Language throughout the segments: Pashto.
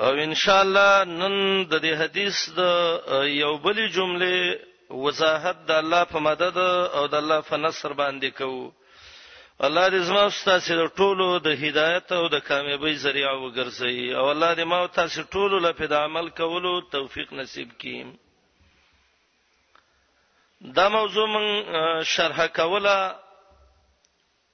او ان شاء الله نن د دې حدیث د یو بلې جملې وضاحت د الله په مدد او د الله په نصر باندې کوو الله دې زما استاد سره ټولو د هدایت او د کامیابی ذریعہ وګرځي او الله دې ما او تاسو ټولو له په عمل کولو توفیق نصیب کړي دا موضوع من شرح کوله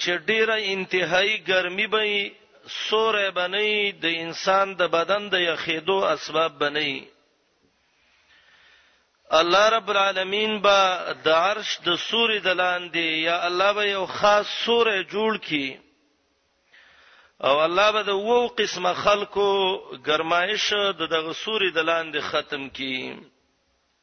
چې ډېره انتهايي ګرمي به وي، سوری به نه وي، د انسان د بدن د یخېدو اسباب به نه وي. الله رب العالمین به د عرش د سوري د لاندې یا الله به یو خاص سوری جوړ کړي او الله به د وو قسمه خلکو ګرمایش د دغه سوري د لاندې ختم کړي.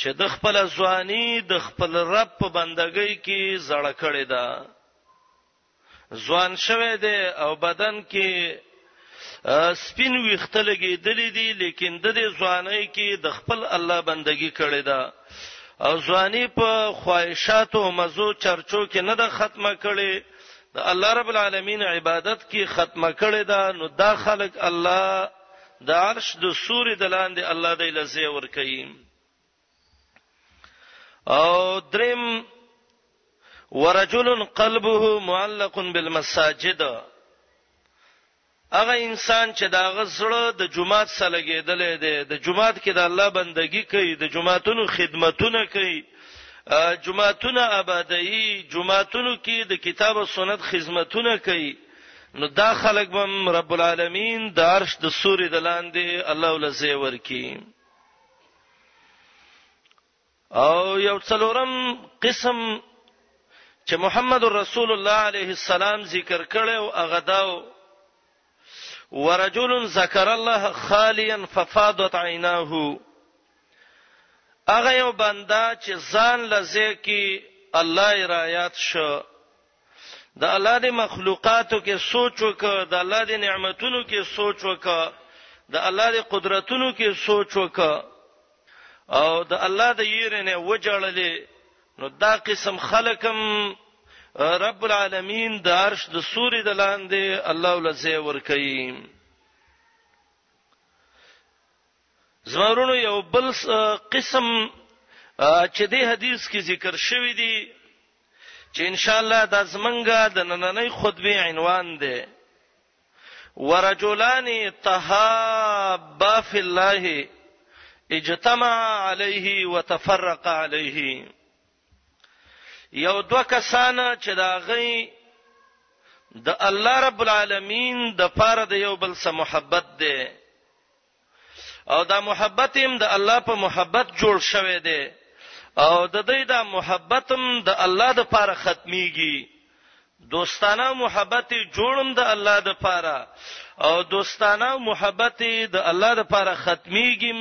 چې ده خپله ځواني د خپل رب په بندګۍ کې زړه کړې ده ځوان شوه دی او بدن کې سپین ویخته لګېدلې دي لیکن د دې ځواني کې د خپل الله بندگی کړې ده او ځواني په خواهشات او مزو چرچو کې نه ده ختمه کړې د الله رب العالمین عبادت کې ختمه کړې ده نو دا خلک الله د عرش د سوري د لاندې الله دی لزه ور کوي او دریم ورجل قلبه معلق بالمساجد هغه انسان چې دا غزړه د جمعات سره لګیدلې ده د جمعات کې د الله بندگی کوي د جمعاتونو خدمتونه کوي جمعاتونه آبادی جمعاتونو کې د کتاب او سنت خدمتونه کوي نو دا خلک بم رب العالمین د عرش د سوري د لاندې الله ولزه ورکی او یو څلورم قسم چې محمد رسول الله علیه السلام ذکر کړي او هغه داو ورجل ذکر الله خالیا ففاضت عیناه هغه یو بندا چې ځان لزه کی الله را یاد شو د الله د مخلوقاتو کې سوچ وکړه د الله د نعمتونو کې سوچ وکړه د الله د قدرتونو کې سوچ وکړه او د الله د یرنه وجړلې نو دا قسم خلقم رب العالمین د عرش د سوري د لاندې الله ولزه ور کوي زمرونو یو بل قسم چې د حدیث کې ذکر شوی دی چې ان شاء الله د زمنګا د نننۍ خطبه عنوان دی ورجلان تهابا فی الله اجتمع علیه وتفرق علیه یو دوه کسان چې دا غي د الله رب العالمین د پاره د یو بل سره محبت ده او دا محبت هم د الله په محبت جوړ شوی دی او د دې دا محبت هم د الله د پاره ختميږي دوستانه محبت جوړم د الله د پاره او دوستانه محبت د الله د پاره ختميږي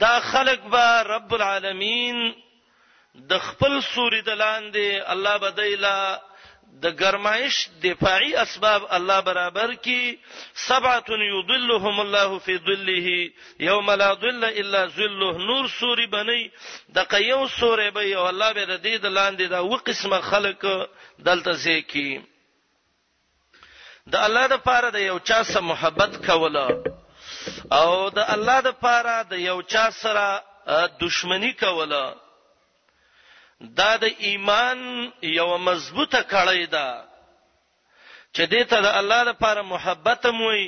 دا خلق به رب العالمین د خپل سوري د لاندې الله بدایلا د گرمایش دفاعي اسباب الله برابر کی سبعه یظلهم الله فی ظله یوم لا ظل الا ظله نور سوري بنی د قیو سورې به یو الله به د دې د لاندې دا و قسمه خلق دلته زیکی د الله د پاره د یو چا سره محبت کوله او د الله د پاره د یو چا سره دښمنی کوله دا د ایمان یو مضبوطه کړی ده چې دې ته د الله د پاره محبت موي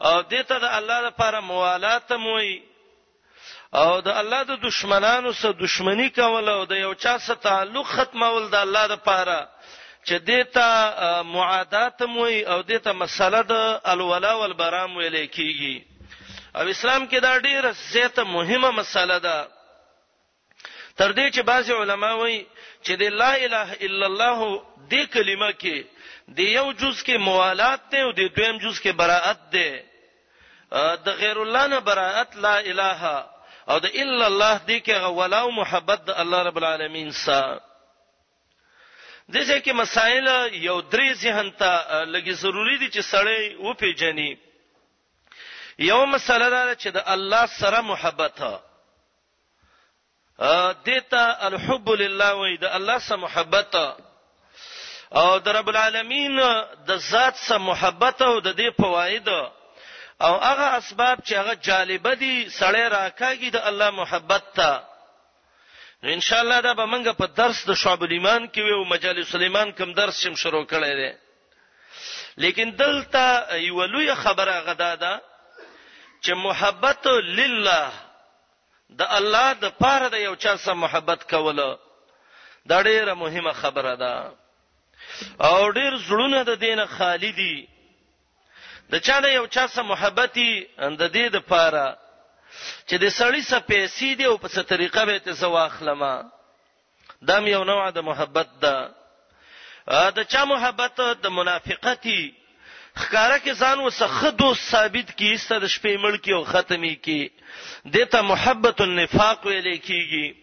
او دې ته د الله د پاره موالات موي او د الله د دشمنانو سره دشمنی کول او د یو چا سره تعلق ختمول د الله لپاره چې دیتا معادات موي او دیتا مسله د الولا والبرا موي لیکيږي او اسلام کې دا ډیره زیاته مهمه مسله ده تر دې چې بعضې علما وایي چې د لا اله الا الله دې کلمه کې د یو جز کې موالات دی او د دویم جز کې براءت دی د غیر الله نه براءت لا اله او د الا الله دې کې غولا او محبت د الله رب العالمین سره دغه کې مسائل یو درې ذهن ته لګي ضروری دي چې سړی و پیژني یو مسله دا چې د الله سره محبت دې ته الحب لله وای د الله سره محبت او د رب العالمین د ذات سره محبت او د دې فواید او هغه اسباب چې هغه جالب دي سړی راکاږي د الله محبت ته نو ان شاء الله دا به منګه په درس د شعب الایمان کې وي او مجالس سليمان کوم درس شم شروع کړی دی لیکن دلته یو لوی خبره غدا ده چې محبت لله د الله د پاره د یو چا سره محبت کول دا ډیره مهمه خبره ده او ډیر زړونه د دینه خالی دي د چا د یو چا سره محبتي د دې د پاره چې د سړی سره پیسې دی او په څه طریقه به ته زواخلمه دا یو نوع د محبت ده د چا محبت د منافقتی خکاره کې ځان وسخه دوست ثابت کی است د شپې مړ کی او ختمي کی دته محبت النفاق ویل کیږي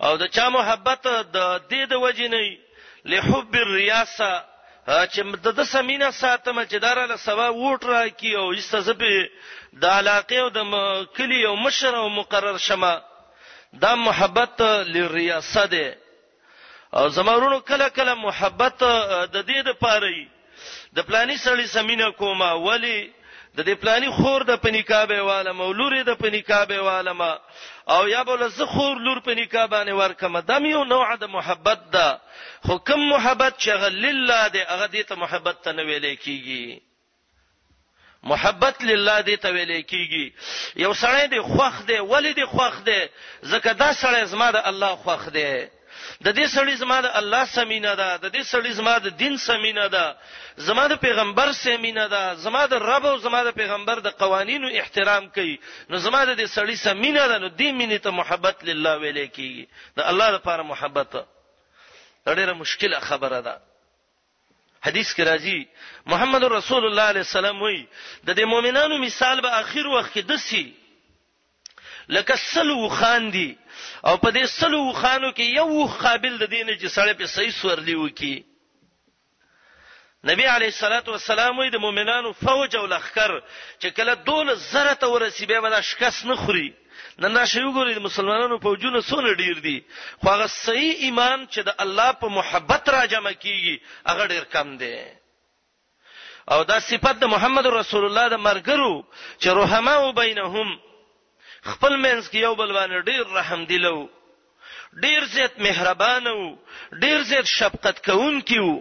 او د چا محبت د دې د وجې نه لحب الرياسه چې د د سمینه ساتمه چې دار له سبا ووټ را کی او ایستزبه د علاقې او د کلی او مشر او مقرر شمه دا محبت لریاسه ده او زمورونو کله کله محبت د دې د پاره د پلاني سړی سمینه کومه ولی د دې پلاني خور د پنیکابه والا مولوري د پنیکابه والا ما او یا بل زه خور لور پنیکابه نه ورکم د یو نوع د محبت ده خو کوم محبت چې غل لله ده هغه دې ته محبت ته نه ویل کیږي محبت لله دې ته ویل کیږي یو سړی دی خوخ دی ولې دی خوخ دی زکه دا سړی زما د الله خوخ دی د دې سړی زما د الله سمینه ده د دې سړی زما د دین سمینه ده زما د پیغمبر سمینه ده زما د رب او زما د پیغمبر د قوانینو احترام کوي نو زما د دې سړی سمینه ده نو دې مینې ته محبت لله ویل کیږي د الله لپاره محبت ډیره مشکله خبره ده حدیث کې راځي محمد رسول الله علیه السلام وی د دې مؤمنانو مثال به اخر وخت کې دسی لکه سلو خان دی او په دې سلو خانو کې یو قابل د دینه چې سړی په صحیح سورلی وکی نبی علی صلوات و سلام وی د مؤمنانو فوج او لخر چې کله دول زره ته ورسی به ولا شکست نه خوري نن راشي وګورئ مسلمانانو په جون سونه ډیر دي خو هغه صحیح ایمان چې د الله په محبت را جمع کیږي هغه ډیر کم دی او دا صفت د محمد رسول الله د مرګرو چې رحمه او بینهم خپل منځ کې یو بل باندې ډیر رحم دی لو ډیر زیات مهربان وو ډیر زیات شفقت کوونکی وو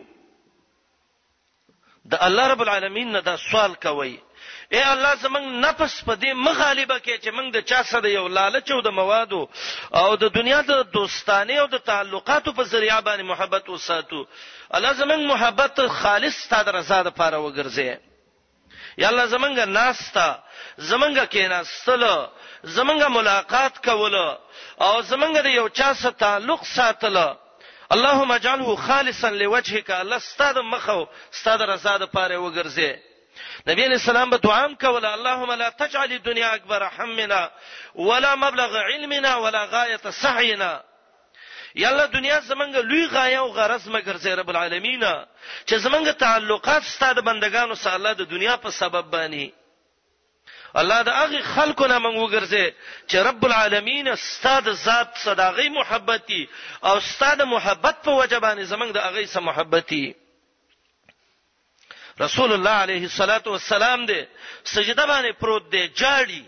د الله رب العالمین نه دا سوال کوي اے الله زمنګ نفس په دې مغالبه کې چې موږ د چا سره یو لالچ او د موادو او د دنیا د دوستانه او د تعلقاتو په ذریعہ باندې محبت وساتو الله زمنګ محبت خالص ستاسو رضا لپاره وګرځي یا الله زمونږ ناسته زمونږ کیناستل زمونږ ملاقات کول او زمونږ د یو چا سره تعلق ساتل اللهم اجعله خالصا لوجهك الله ستاد مخو ستاد رضا د پاره وګرځي نبی علیہ السلام به دعا هم کوله اللهم لا تجعل الدنيا اکبر همنا ولا مبلغ علمنا ولا غايه سعينا یا الله دنیا زمنګ لوی غایه او غرض مګر زه رب العالمین چې زمنګ تعلقات ستاسو بندگانو سره الله د دنیا په سبب باندې الله د هغه خلکو نه مونږ وګرځي چې رب العالمین ستاد ذات صداغي محبتي او ستاد محبت په وجبانه زمنګ د هغه سره محبتي رسول الله علیه الصلاۃ والسلام دې سجده باندې پروت دی جاړي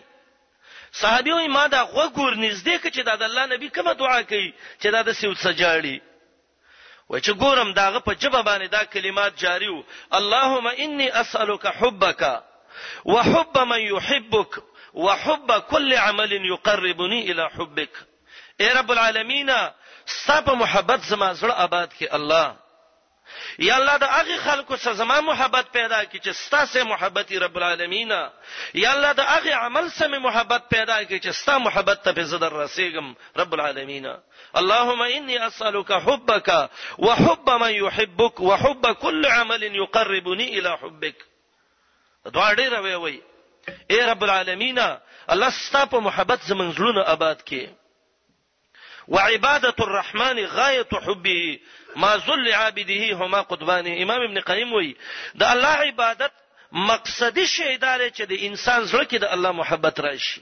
صحابیو ما دا غوګور نږدې کچې دا د الله نبی کومه دعا کوي چې دا د سیوت سجاړي و چې ګورم داغه په جبه باندې دا کلمات جاری وو اللهم انی اسالک حبک وحب من يحبك وحب كل عمل يقربني الى حبك اے رب العالمین ستا په محبت زما زړه آباد کې الله یا الله د هغه خلکو سره زما محبت پیدا کی چې ستا سره محبت رب العالمین یا الله د هغه عمل سره محبت پیدا کی چې ستا محبت ته زه در رسیدم رب العالمین اللهم انی اسالک حبک وحب من يحبك وحب كل عمل يقربني الى حبك دعا ډیره وی وی اے رب العالمین الله ستا په محبت زمنګ زړونه آباد کړي وعبادة الرحمن غاية حبه ما ذل عابده هما قطبان امام ابن قیم وی د الله عبادت مقصدی شی دار چې د انسان زړه کې د الله محبت راشي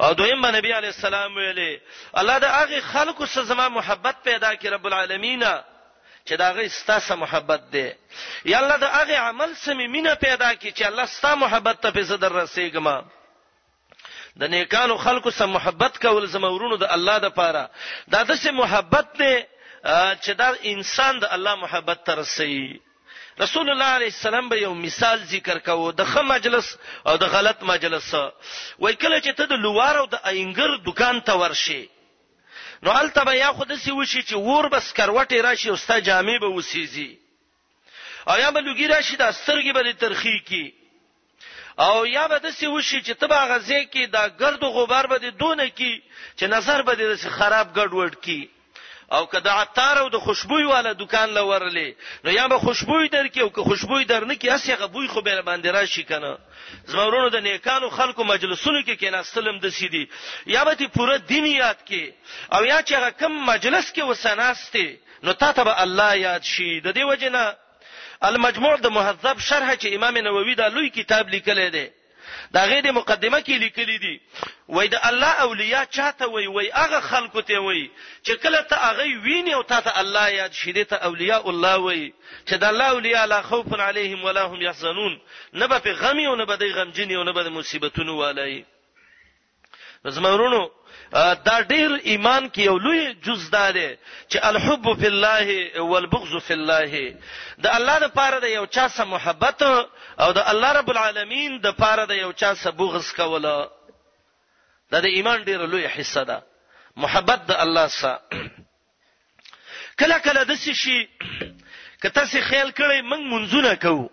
او دویم نبی علی السلام ویلي الله د هغه خلکو سره زما محبت پیدا کړي رب العالمین چې دا غي ستاسو محبت دی یا الله د هغه عمل سمې مینه پیدا کړي چې الله ستاسو محبت ته په زدر رسیدګما د نیکانو خلکو سره محبت کول زمورونو د الله د پاره دا د سه محبت دی چې دا انسان د الله محبت تر سي رسول الله علیه السلام به یو مثال ذکر کاوه د خه مجلس او د غلط مجلس وای کله چې ته د لوار او د اینګر دکان ته ورشي نو الته به یا خود سی وشي چې ور بس کروټه راشي او ستا جامې به وسیږي او یا به لوګي راشي دا سترګې به ترخی کی او یا به د سی وشي چې تبا غزه کې دا ګرد غبار به دونه کی چې نظر به د خراب ګډوډ کی او که د عطار او د خوشبوئی والا دکان لورلې نو یا به خوشبوئی درکې او که خوشبوئی درنه کې اسیغه بوی خو به باندې راشي کنه زمورونو د نیکانو خلکو مجلسونو کې کیناستلم د سیدی یا به تی پوره دین یاد کې او یا چې هغه کم مجلس کې وسناسته نو تا ته به الله یاد شي د دې وجه نه المجموع د مهذب شرح چې امام نووي دا لوی کتاب لیکلی دی دا غي د مقدمه کې لیکلي دي وای د الله اولیاء چاته وای وای هغه خلکو ته وای چې کله ته هغه ویني او ته الله یاد شیدې ته اولیاء الله وای چې د الله اولیاء لا خوف علیهم ولا هم یحزنون نه به غمی او نه به د غمجنی او نه به مصیبتونو والای زما ورونو دا ډیر ایمان کې یو لوی جز دا دی چې الحب فی الله والبغض فی الله د الله د پاره د یو چا سره محبت او د الله رب العالمین د پاره د یو چا سره بغض کوله دا د ایمان ډیر لوی حصہ ده محبت د الله سره کله کله د څه شي که تاسو خیال کړئ موږ منځونه کوو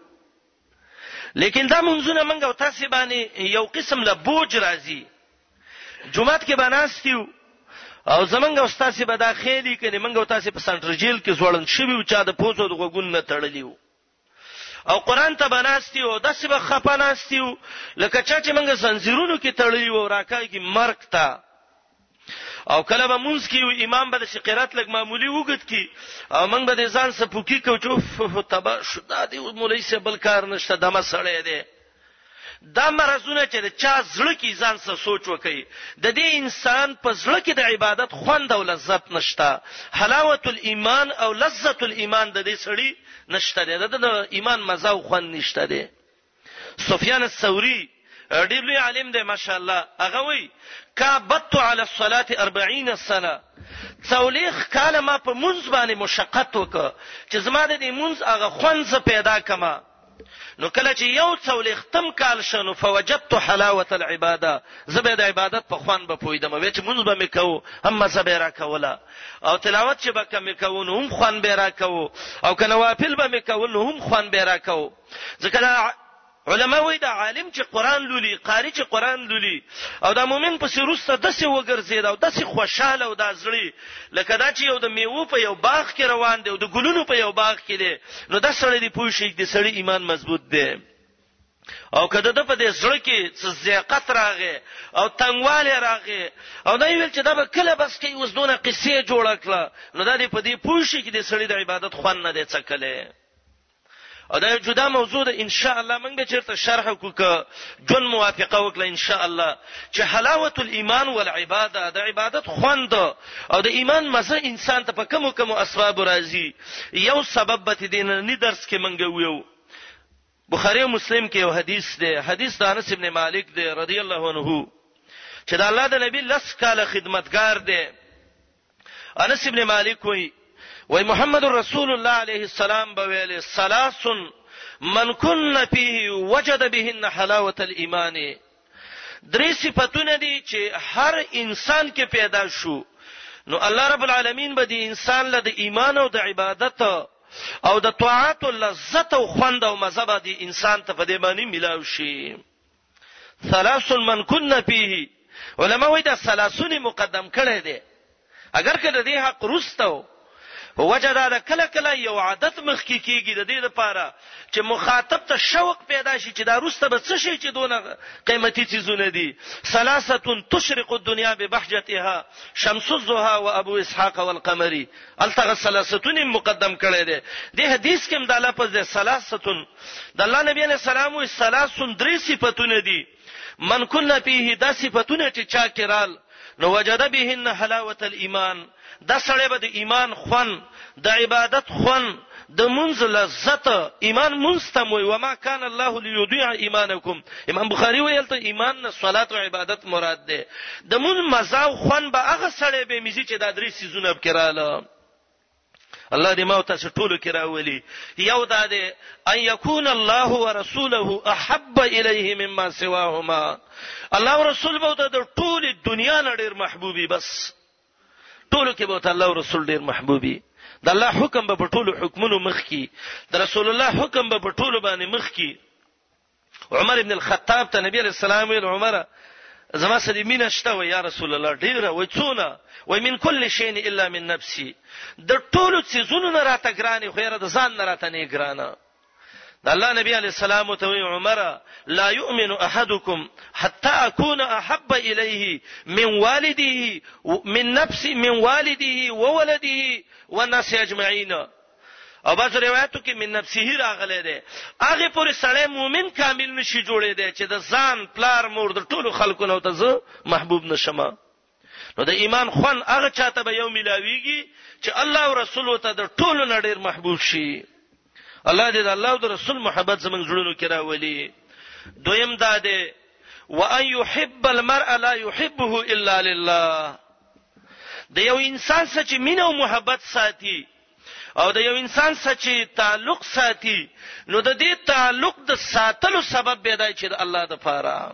لیکن دا منځونه موږ او تاسو باندې یو قسم له بوج راځي جمعات کې بناستیو او زمنګ او تاسو به دا خېلی کړي موږ او تاسو په سنټر جیل کې زوړن شوی او چا د پوزو د غوګون نه تړلیو او قران ته به ناست یو داسې به خپه ناست یو لکه چا چې موږ زنجیرونو کې تړلی وو راکاږي مرګ ته او کله به مونږ کیو امام به د شقرات لګ معمولی وګت کی او موږ به د ځان سپوکی کو چوف تبا شدا دی مولای سه بل کار نشته دمه سړی دی دا مرزونه چې د چا زړه کې ځان سره سوچ وکړي د دې انسان په زړه کې د عبادت خوند او لذت نشته حلاوت الايمان او لذت الايمان د دې سړي نشته دی د ایمان مزه او خوند نشته دی سفیان الثوری ډیر لوی عالم دی ماشاءالله هغه وی کابت علی الصلاه 40 سنه څولېخ کاله ما په منځ باندې مشقت وکړ چې زما د دې منځ هغه خوند پیدا کما نو کله چې یو څولېختم کال شنو فوجدت حلاوه العباده زبې د عبادت په خوان به پویدم وې چې مونږ به میکو هم مزه به راکوله او تلاوت چې به کم میکو نو هم خوان به راکو او کنه وافل به میکو نو هم خوان به راکو ځکه علما وایي دا عالم چې قران لولي قاری چې قران لولي او دا مؤمن په سروسته د څه وګرځید او د څه خوشاله او د زړی لکه دا چې یو د میوو په یو باغ کې روان دی او د ګلونو په یو باغ کې دی نو دا سړی دی پوه شي د سړی ایمان مضبوط دی او کله د په دې زړه کې څه زیاقت راغې او تنگواله راغې او دا ویل چې دا به کله بس کې اوس دونه قصې جوړ کړه نو دا دې په دې پوښي کې د سړی د عبادت خوان نه دی څکلې او دا یو جدا موضوع ده ان شاء الله موږ به چیرته شرح کو ک جون موافقه وکړه ان شاء الله چې حلاوت الايمان والعباده د عبادت خوند او د ایمان مزه انسان ته په کوم کوم اسباب راځي یو سبب به دین نه درس کې منګو یو بخاری او مسلم کې یو حدیث دی حدیث د انس ابن مالک دی رضی الله عنه چې د الله د نبی لس کاله خدمتگار دی انس ابن مالک وی وای محمد رسول الله علیه السلام به ویل ثلاث من كن فيه وجد بهن حلاوه الايمان درې صفاتونه دي چې هر انسان کې پیدا شو نو الله رب العالمین به دې انسان له ایمان او د عبادت او د طاعت لذت او خوند او مزه به دې انسان ته په دې باندې ملاوي شي ثلاث من كن فيه علما وایي دا ثلاثون مقدم کړي دي اگر کله دې حق رستو وجه دا ده کله کله یو عادت مخ کې کیږي د دې لپاره چې مخاطب ته شوق پیدا شي چې دا روسته به څه شي چې دونه قیمتي چیزونه دي ثلاثه تشرق الدنيا ببهجتها شمس الزها وابو اسحاق والقمري هلته هغه ثلاثتون یې مقدم کړی دی. دې حدیث کې هم دا لفظ دی ثلاثتون. د الله نبی علیه السلام وایي ثلاثون درې صفتونه دي. من کنا فيه دا صفتونه چې چا کې رال نو وجد بهن حلاوت الايمان دا سړی به د ایمان خون د عبادت خون د لمونځ لذت ایمان لمونځ ته هم وایي، وما کان الله لیضیع ایمانکم، امام بخاري وایي هلته ایمان نه صلات او عبادت مراد دی، د لمونځ مزه او خوند به هغه سړی بې مزي چې دا درې څیزونه پکې راله. الله دې ما او تاسو ټولو کې راولي. یو دا دی، ان یکون الله ورسوله احب الیه مما سواهما، الله او رسول به د ټولې دنیا نه ډېر محبوب وي، بس ټولو کې به الله او رسول ډیر محبوبي د الله حکم به په ټولو حکمونو مخ کی د رسول الله حکم به په ټولو باندې مخ کی عمر ابن الخطاب ته نبی علیہ السلام ویل عمر زما سره مینه شته و یا رسول الله ډیره و څونه و من کل شی الا من نفسي د ټولو څیزونو نه راته ګرانه خو یره د ځان نه راته نه ګرانه د الله نبی علی السلام ته وی عمر لا یؤمن احدکم حتا اكون احب الیه من والده من نفسه من والده وولده والناس اجمعین او بعض روایتو کې من نفسه راغلی دی هغه پورې سړی مؤمن کامل نشي جوړې دی چې د ځان پلار مور د ټولو خلکو نو ته زه محبوب نشم نو د ایمان خوان هغه چاته به یو ملاویږي چې الله او رسول ته د ټولو نه ډیر محبوب شي الله دې د الله او د رسول محبت زموږ زړونو کې راولي دویم دا دی وان يحب المرء لا يحبه الا لله د یو انسان سره چې مینه او محبت ساتي او د یو انسان سره چې تعلق ساتي نو د دې تعلق د ساتلو سبب به دی چې د الله د پاره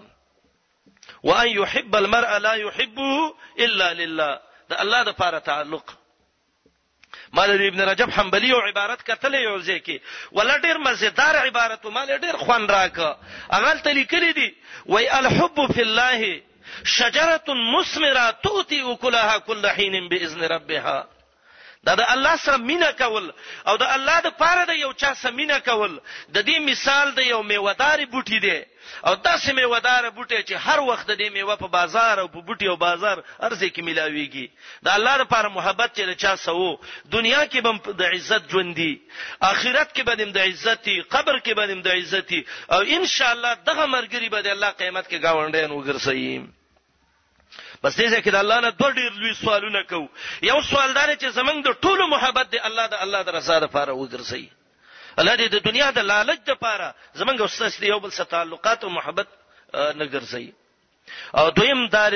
وان يحب المرء لا يحبه الا لله د الله د پاره تعلق مال ابن رجب حنبلی او عبارت کتلې یو ځکه ولا ډیر مزیدار عبارت مال ډیر خوان راک اغل تلی کړی دی وای الحب فی الله شجره مثمره تؤتي اكلها كل حين باذن ربها دا د الله سره مینه کول او د الله د پاره د یو چا سره مینه کول د دې مثال د یو میوهداري بوټي دی او داسې میوهدار بوټي چې هر وخت د دې میوه په بازار او په بوټي او بازار ارزه کې ملاويږي د الله لپاره محبت چې چا سوو دنیا کې بم د عزت ژوندۍ آخرت کې بنم د عزتي قبر کې بنم د عزتي او ان شاء الله دغه مرګري به د الله قیامت کې گاونډین وګرځي بس دې ځکه د الله نه دوه ډیر لوی سوالونه کو یو سوال دار چې زمنګ د ټولو محبت دی الله د الله د رضا لپاره وګرځي الله دې د دنیا د لالچ لپاره زمنګ استاد دی یو بل سره تعلقات او محبت نه ګرځي او دویم دار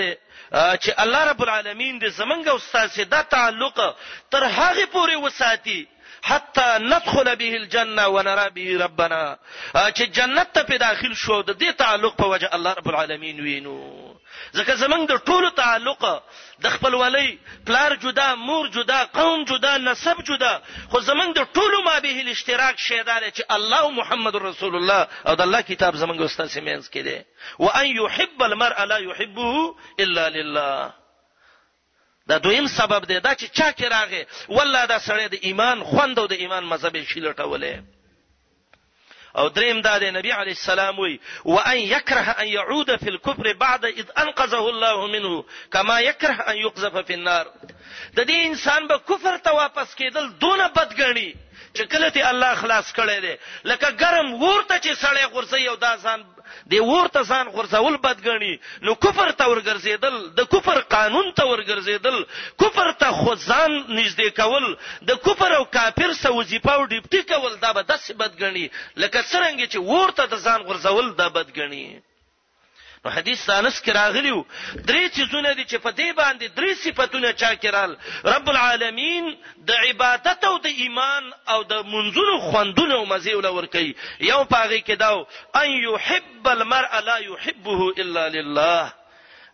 چې الله رب العالمین دې زمنګ استاد سره دا تعلق تر هغه پورې وساتي حتی ندخل به الجنه ونرا به ربنا چې جنت ته په داخل شو د دې تعلق په وجه الله رب العالمین وینو ځکه زمنګ د ټولو تعلق د خپلولۍ پلار جدا مور جدا قوم جدا نسب جدا خو زمنګ د ټولو ما به الاشتراک شیدار چې الله محمد رسول الله او د الله کتاب زمنګ استاد سیمنس کې دی و ان يحب المرء لا يحبه الا لله دا دویم سبب دی دا چې چا کې راغې والله دا سړی د ایمان خوند او د ایمان مزه به شي لټولې او دریم دا دی نبی علی السلام وی و ان یکره ان يعود فی الكفر بعد اذ انقذه الله منه کما یکره ان يقذف فی النار د دې انسان به کفر ته واپس کېدل دونه بدګنی چې کله ته الله خلاص کړي دي لکه ګرم ورته چې سړی غورځي او دا ځان دی اور ته ځان غورځول بد ګڼي نو کفر ته ورګرځېدل د کفر قانون ته ورګرځېدل کفر ته خو ځان نږدې کول د کفر او کافر سره وظیفه او ډیپټي کول دا به داسې بد ګڼي لکه څرنګه چې اور ته د ځان غورځول دا بد ګڼي نو حدیث سانس کې راغلی درې چیزونه دي چې په دې باندې درې صفاتونه چا کړهل رب العالمین د عبادت او د ایمان او د منځونو خوندونه او مزې ولا ورکوي یو په هغې کې دا و ان یحب المرء لا یحبه الا لله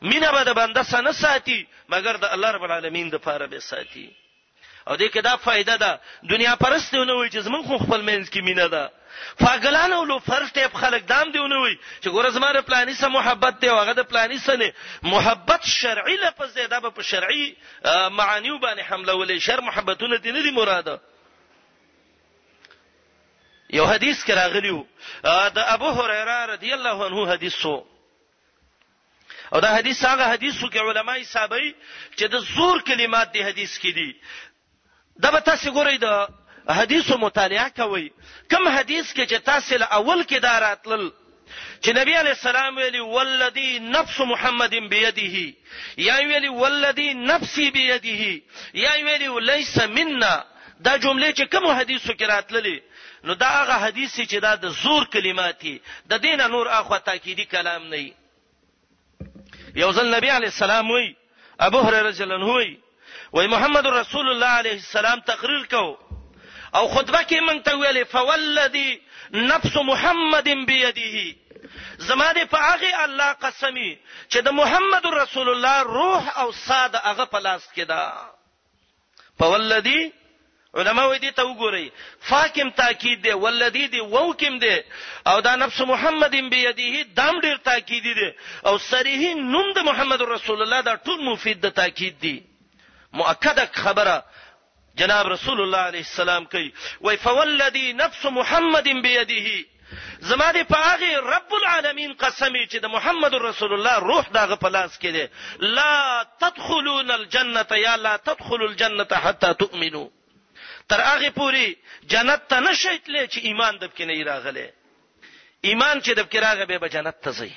مینه به د بنده سره نه ساتي مګر د الله رب العالمین د پاره به ساتي او دې کې دا فائدہ ده دنیا پرسته نه وي چې زمونږ خپل منځ کې مینه ده فاګلان او لوفرز ټیپ خلک دام دیونه وي چې ګوره زما د پلاني سره محبت دی او هغه د پلاني سره نه محبت شرعي لفظ دی دا به په شرعي معانیو باندې حمله ولې شر محبتونه دي نه دي مراده یو حدیث کې راغلیو د ابو هريره رضی الله عنه حدیثو او دا حدیث هغه حدیثو کې علماي صاحبې چې د زور کلمات دی حدیث کې دي دا به تاسو ګورئ د حدیثو مطالعه کوي کوم حدیث کې چې تاسو له اول کې دا راتلل چې نبی علی السلام ویلي والذي نفس محمد بيده یا ویلي والذي نفسي بيده یا ویلي ليس منا دا جمله چې کوم حدیثو کې راتللې نو دا هغه حدیث چې دا د زور کلماتي د دین نور اخو تاکیدی کلام نه یو ځل نبی علی السلام وی ابو هريره رضی الله عنه وی وای محمد رسول الله علیه السلام تقریر کو او خطبه کې مونږ ته ویلې فوالذي نفس محمد بيديه زما دې په هغه الله قسمی چې د محمد رسول الله روح او ساده هغه په لاس کې ده په ولدی علما وې دي ته وګورئ فاکم تاکید دی ولدی دی وو کم دی او دا نفس محمد بيدیه دام ډیر تاکید دی او صریح نوم د محمد رسول الله دا ټول مفید د تاکید دی مؤکد خبره جناب رسول الله عليه السلام کوي وای فوالذي نفس محمد بيدیه زما دې په هغه رب العالمین قسم چې د محمد رسول الله روح دغه په لاس کې دی لا تدخلون الجنه یا لا تدخلوا الجنه حتا تؤمنوا تر هغه پوری جنت ته نشئ تللی چې ایمان د کې نه راغله ایمان چې د کې راغله به جنت ته ځي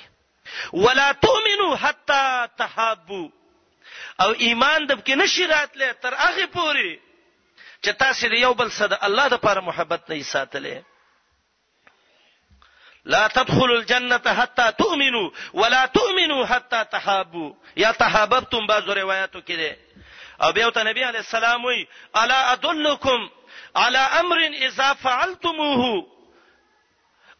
ولا تؤمنوا حتا تحابوا او ایمان د کې نشي راتله تر هغه پوری چې تاسو یو بل سره الله د پر محبت نه ساتلې لا تدخلوا الجنه حتى تؤمنوا ولا تؤمنوا حتى تحابوا یا تحاببتم بعض روایتو کې ده او بیا ته نبی علی السلام وی الا ادلکم علی امر اذا فعلتموه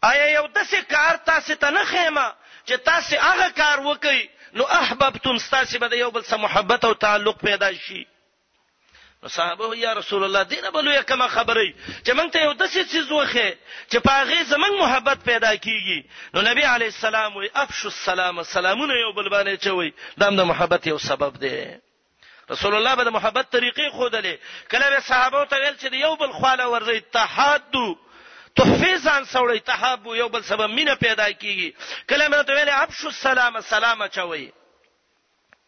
آیا یو داسې کار تاسو ته نه خېما چې تاسو هغه کار وکړئ نو احببتم تاسو به یو بل سره محبت او تعلق پیدا شي نو صحابه یا رسول الله دینه بلو یې کوم خبرې چې مونږ ته یو داسې چیز وخه چې په هغه زمنګ محبت پیدا کیږي نو نبی علی السلام وی افش السلام سلامونه یو بل باندې چوي دا د محبت یو سبب دی رسول الله به د محبت طریقې خودلې کله به صحابه ته ویل چې یو بل خواله ورځي تحادو تحفیز ان سوړی تحاب یو بل سبب مینه پیدا کیږي کله به ته ویل افش السلام سلام چوي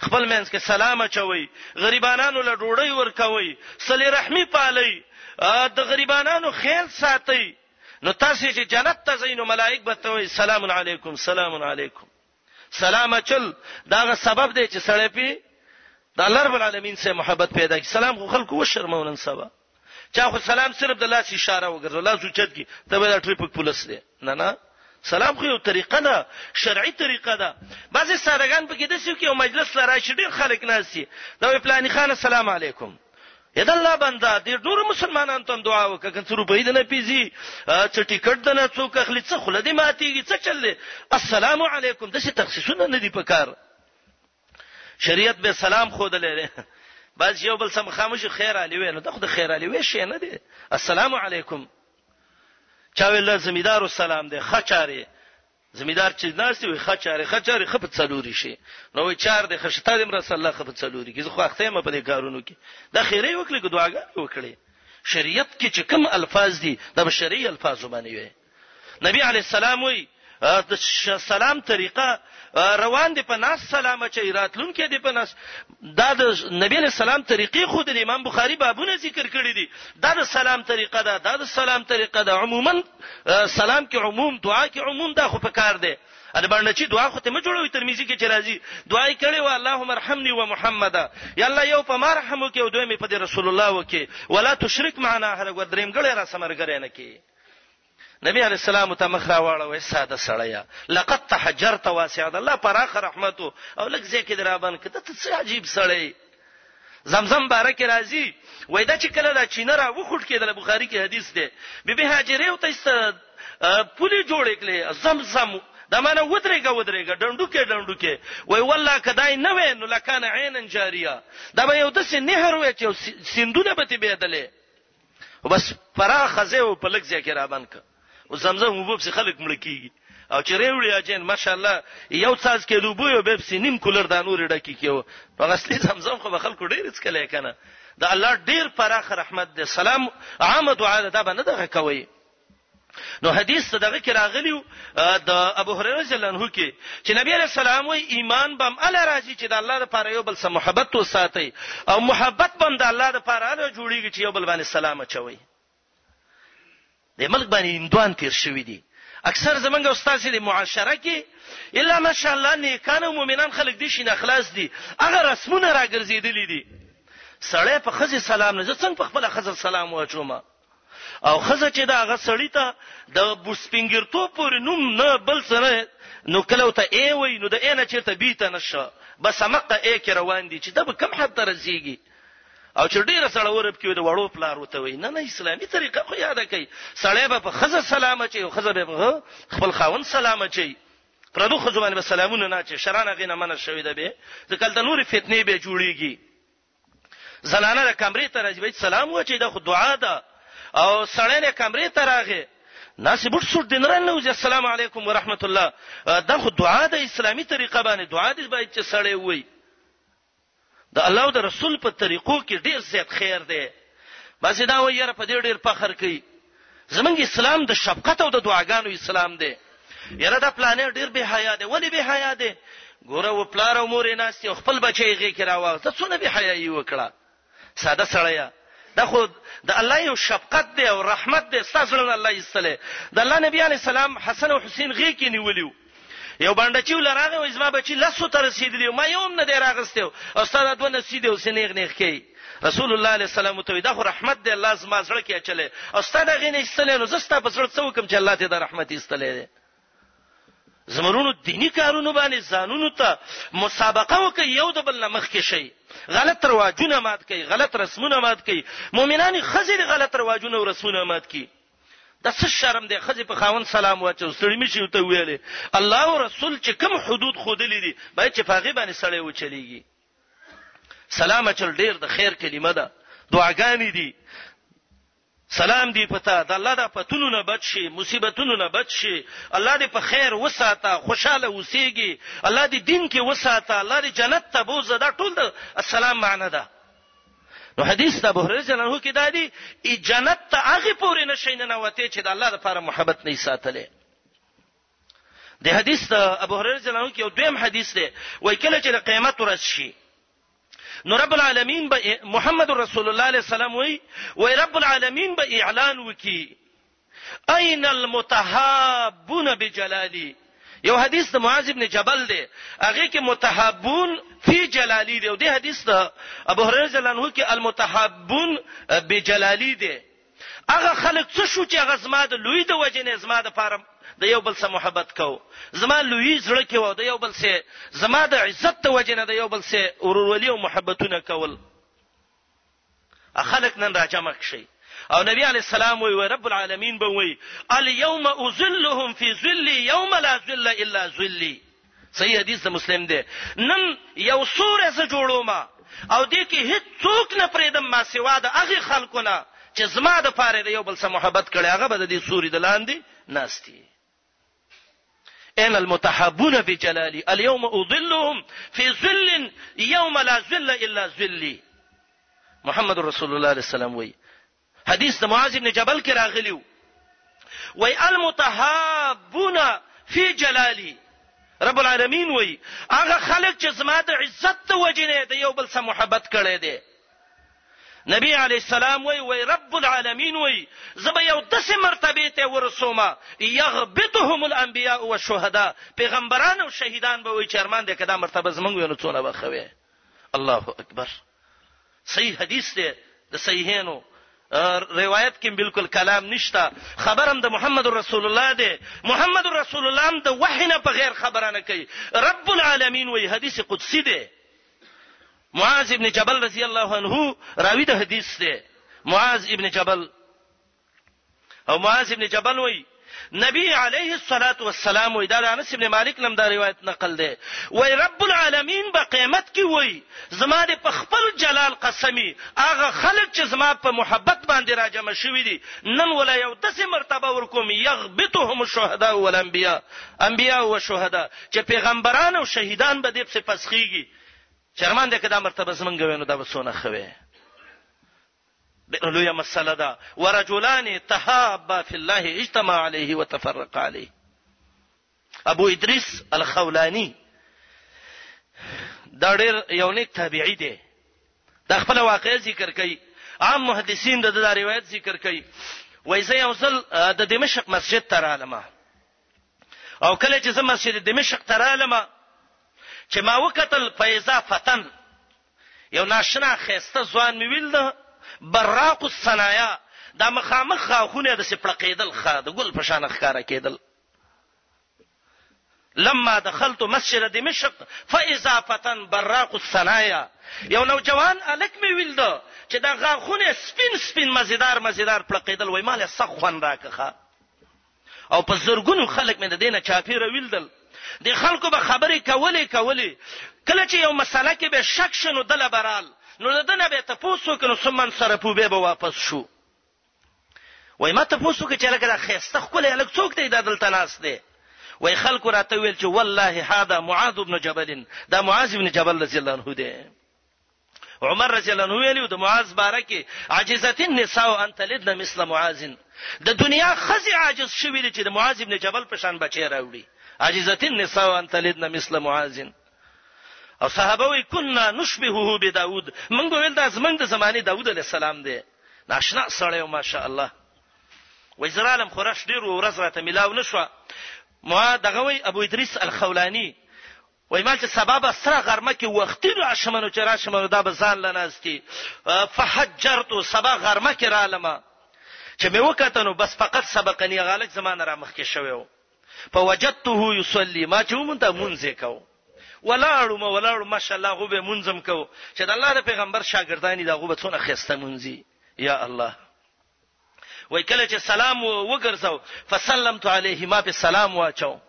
خپل منځ کې سلام اچوي غریبانو له ډوډۍ ورکوي صلی رحمی پالي د غریبانو خیال ساتي نو تاسو چې جنت ته زینو ملائک به توي سلام علیکم سلام علیکم سلام اچل داغه سبب دی چې سړی پی د الله رب العالمین سره محبت پیدا کی سلام خو خلکو وشرمونن سبا چا خو سلام صرف د لاس اشاره وګرځو لاس اوچت کی ته به ټریفیک پولیس دی نه نه سلام خو یو طریقه ده شرعي طریقه ده بعضی سادهګان په کې د سیو کې یو مجلس لرای شي ډیر خلک ناسي دا پلاني خان السلام علیکم یدا الله بندا دې ډور مسلمانان ته دعا وکړه کله څو روپۍ دنه پیزي چې ټیکټ دنه څوک اخلي څه خلدي ماتيږي څه چل دي السلام علیکم د څه تخصیصونه نه دي پکار شریعت به سلام خود لري بعض یو بل سم خاموش خیر علی وې نو دا خو د خیر علی وې شي نه دی السلام علیکم چا ویل زمیدار السلام دی خچاره زمیدار چې ناس وي خچاره خچاره خپ څلوري شي نو چار د خشته د رسول الله خپ څلوري کې زه خو اخته ما په دې کارونو کې د خیره وکړي کو دعاګانې وکړي شریعت کې چې کوم الفاظ دي د بشري الفاظ باندې وي نبی علی السلام وی د سلام طریقه روان دي په ناس سلام چي راتلونکي دي په ناس دا د نبی له سلام طریقې خو د امام بخاری بابونه ذکر کړی دي دا د سلام طریقه ده دا د سلام طریقه ده عموما سلام کې عموم دعا کې عموم دا خو په کار ده ان باندې چې دعا خو ته مې جوړوي ترمذی کې چې راځي دعا یې کړې و اللهم ارحمني ومحمد یا الله یو په ما رحم وکي او دوی مې په رسول الله وکي ولا تشرک معنا هر ګر دریم ګړې را سمر ګرې نه کی نبی علی السلام ته مخ راواړوي ساده سړیا لقد تحجرت واسع الله پراخ رحمت او لک ځکه درابن کته ته څه عجیب سړی زمزم بارک راضی وای دا چې کله دا چینه را وخټ کېدل بخاری کې حدیث دی بی بی هاجره او تیست پولی جوړ کړي زمزم دا معنی ودرېګه ودرېګه ډندو کې ډندو کې وای والله کدای نه وې نو لکان عینن جاریه دا به یو د سې نهر وې چې سندونه به تی بيدلې خو بس پراخه ځای و په لږ ځای کې رابند کړ او زمزم وبو پسې خلک مړ کیږي او چې ریوړي اجین ماشاءالله یو څاز کې دوبو یو به پسې نیم کولر د نور ډکی کیو په غسلی زمزم خو به خلکو ډیر څه کله کنه دا الله ډیر پراخه رحمت دی سلام عام دعا ده به نه دغه کوي نو حدیث دغه کې راغلی د ابو هريره رضی الله عنه کې چې نبی عليه السلام وی ایمان بم ال راځي چې د الله لپاره یو بل سره محبت وساتي او محبت بم د الله لپاره ال جوړیږي چې یو بل باندې سلام اچوي د ملک باندې اندوان تیر شوې دي اکثر زمنګ استاد دې معاشره کې الا ماشاءالله نیکان او مؤمنان خلک دي شي نه خلاص دي هغه رسمونه راګرځېدلې دي سړی په خزي سلام نه ځڅنګ په خپل خزر سلام واچوم او خزه چې دا غ سړی ته د بوسپینګرتو پورې نوم نه بل سره نو کله ته ای وای نو د ای نه چیرته بیت نشه بس مقه ای کې روان دي چې دا به کم حد درځيږي او چې ډیره سړی ورب کې د وړو پلار وته وي نه نه اسلامي طریقه خو یاد کړي سړی به په خزه سلام چي او خزه به خپل خاون سلام چي پردو خزه باندې سلامونه نه چي شرانه غینه منه شوی ده به ځکه د نور فتنې به جوړیږي زنانه د کمرې ته راځي بیت سلام وچی دا خو دعا ده او سړی نه کمرې ته راغی ناس بوت سوت دین رنه وځي السلام علیکم ورحمت الله دا خو دعا ده اسلامي طریقه باندې دعا دې باید چې سړی وای د الله او د رسول په طریقو کې ډیر زیات خیر دی بس دا وایره په دې ډیر فخر کوي زمونږ اسلام د شفقت او د دعاګانو اسلام دی یره دا پلانې ډیر به حیا دی ولی به حیا دی ګوره و پلار او مور ناس یو خپل بچی غی کرا واغته څونه به حیا یې وکړه ساده سړیا دا خو د الله یو شفقت دی او رحمت دی ستاسو له الله یې سره د الله نبی علی سلام حسن او حسین غی کې نیولیو یو بانډچی ول راغی وای زما بچی لاسو ته رسیدلی ما یو هم نه دی راغسته او استاد دوه نسی دی اوس نیغ نیغ کی رسول الله علیه السلام ته دا خو رحمت دی الله زما زړه کې چلے استاد غینې استلې نو زستا په زړه څو کوم چې الله ته دا رحمت استلې دی زمرونو دینی کارونو باندې ځانونو ته مسابقه وکي یو د بل مخ کې شي غلط رواجونه مات کوي غلط رسمونه مات کوي مؤمنان خزر غلط رواجونه او رسمونه مات کوي دا څه شرم دی خځې په خاون سلام واچو سړی مې شي ته ویلې الله او رسول چې کوم حدود خودلې دي باید چې فاغي باندې سړی و چلیږي سلام اچل ډیر د خیر کلمه ده دعاګانې دي سلام دی پتا د الله د پتونو نه بچ شي مصیبتونو نه بچ شي الله دې په خیر وساته خوشاله اوسېږي الله دې دین کې وساته الله دې جنت ته بوزه دا ټول د السلام معنی ده نو حدیث د ابو هريره جل الله کې دا دی ای جنت ته هغه پورې نشي نه نوته چې د الله لپاره محبت نه ساتلې د حدیث د ابو هريره جل الله کې یو دویم حدیث دی وای کله چې قیامت ورځ شي نو رب العالمین به محمد رسول الله علیه السلام وی وای رب العالمین به اعلان وکي اين المتحابون بجلالي یو حدیث د معاذ ابن جبل دی هغه کې متحابون فی جلالی دی او دی حدیث د ابو هريره رضی الله عنه کې المتحابون بجلالی دی هغه خلک څه شو چې هغه زما د لوی د وجې نه زما د پاره د یو بل سره محبت کو زما لوی زړه کې و د یو بل سره زما د عزت د وجې نه د یو بل سره ورورولي او محبتونه کول خلک نن را جمع کړئ او نبی علی السلام وی وی رب العالمین به وی الیوم اذلهم فی ظل یوم لا ظل الا ظلی صحیح حدیث د مسلم دی نن یو سورې ز جوړوم او دې کې هیڅ څوک نه پریدم ما سوا د هغه خلکو نه چې زما د پاره د یو بل سره محبت کړي هغه به د دې سوري د لاندې ناشتي اين المتحابون في جلالي اليوم اظلهم في ظل يوم لا ظل الا ظلي محمد رسول الله عليه السلام وي حديث معاذ بن جبل کې راغلی وي المتحابون في جلالي رب العالمین وای هغه خلک چې زما د عزت ته وجنه دی یو بل سره محبت کړي دي نبی علی السلام وی وی رب العالمین وی زب یو دس مرتبه ته ورسوما یغبطهم الانبیاء والشهداء پیغمبران او شهیدان به وی چرمان ده کدا مرتبه زمنګ ونه څونه بخوي الله اکبر صحیح حدیث ده د صحیحینو روایت کې بالکل کلام نشتا خبرم د محمد رسول الله دی محمد رسول الله هم د وحی نه په غیر خبره نه کوي رب العالمین وی حدیث قدسی دی معاذ ابن جبل رضی الله عنه راوی د حدیث دی معاذ ابن جبل او معاذ ابن جبل وای نبی علیه الصلاۃ والسلام وای دا د انس ابن مالک نم دا روایت نقل دی وای رب العالمین به قیامت کې وای زما د پخپل جلال قسمی هغه خلک چې زما په محبت باندې راجم شوی دي نن ولا یو داسې مرتبه ورکوم یغبطهم الشهداء والانبیاء انبیاء او شهدا چې پیغمبران او شهیدان به دې په پسخیږي چرمان دی که دا مرتبه زمونږ وینو دا به څونه خوي ډېر لوی مسله ده ورجلان تهابا فی الله اجتمع علیه وتفرق علیه ابو ادریس الخولانی دا ډېر یو نیک تابعی دی دا خپل واقعي ذکر کوي عام محدثین د دا روایت ذکر کوي وایزه یو ځل د دمشق مسجد ته رالمه او کله چې زه مسجد دمشق ته رالم چې ما وکتل فیضا فتن یو ناشنا خيسته ځوان مې ویل ده براق الصنایا دا مخامخ خونه د سپړقېدل خا د ګل په شان ښکارا کېدل لما دخلت مسجد دمشق فاذا فتن براق الصنایا یو نوجوان الک می ویل ده چې دا غاخونه سپین سپین مزیدار مزیدار پړقېدل وای مال سخوان راکخه او په زرګونو خلک مې د دینه چاپیره ویلدل د خلکو به خبرې کولې کولې کله چې یو مسله کې به شک شنو د لبرال نو د دنه به تاسو کنو سمن سره پوبه به واپس شو وای ما ته پوسو کې چې لکه دا خيسته خپل الګ څوک دی دا دلته ناس دی وای خلکو راته ویل چې والله هاذا معاذ ابن جبل دا معاذ ابن جبل رضی الله عنه دی عمر رضی الله عنه ویلو د معاذ بارکه عاجزت النساء ان تلدن مثل معاذ د دنیا خزي عاجز شوی دی چې د معاذ ابن جبل په شان بچی راوړي عاجزت النساء ان تلدن مثل معاذ او صحابه وی کنا نشبهه به داوود موږ ویل دا زمنګ د زمانه داوود علی السلام دی ناشنا سره او ماشاء الله وزرالم خورش ډیر ورځ راته ملاو نشو ما دغه وی ابو ادریس الخولانی وایي ما چې سبا به سره غرمه کې وختي راشم نو چې راشم نو دا به ځان له ناستي فحجرت سبا غرمه کې رالم چې مې وکته نو بس فقط سبقني غالک زمانه را مخ کې شوی و په وجدته يصلي ما چې مونږ ته مونږ وکاو ولاړو ما ولاړو ماشاءالله غو به منظم کو چې د الله د پیغمبر شاګردانی دا غو به څونه خسته منځي یا الله وای کله چې سلام وګرځاو فسلمت علیه ما په سلام واچو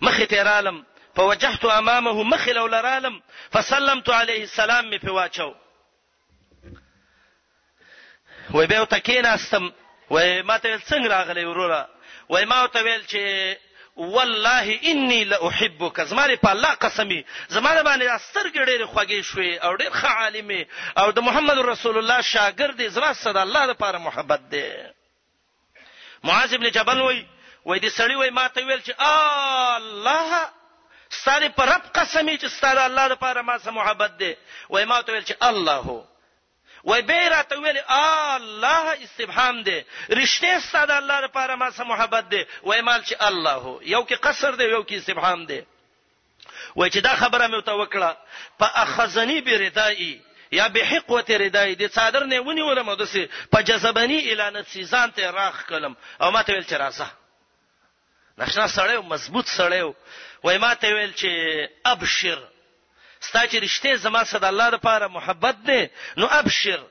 مخ ته رالم فوجهت امامه مخ له لرالم فسلمت عليه السلام می په واچو وای به تکیناستم وای ماته څنګه راغلی وروره وای ما ته ویل چې والله اني لاحبک زما دې په الله قسم زما د باندې سترګې ډېرې خوږې شوې او ډېر ښه عالم او د محمد رسول الله شاګرد زما صد الله لپاره محبت دی معاذ ابن جبل وای وای دې سړی وای ما ته ویل چې الله ستاره پر رب قسم چې ستاره الله لپاره ما سره محبت دی وای ما ته ویل چې الله وای بیا یې راته ویل، آلله استفهام دی، رښتیا ستا د الله لپاره ما څه محبت دی؟ وای مال چې الله، یو کې قصر دی او یو کې استفهام دی. وای چې دا خبره مې ورته وکړه، فاخذني بردائي یا بحقوه ردای د څادر نه ونیولم او دسه په جذبنی اعلانت سي ځان ته راخ کلم او ماته ویل چې راځه نشه سړی و مضبوط سړی و وای ما ته ویل چې ابشر ستا چې رشته زما صد الله د پاره محبت دی نو ابشر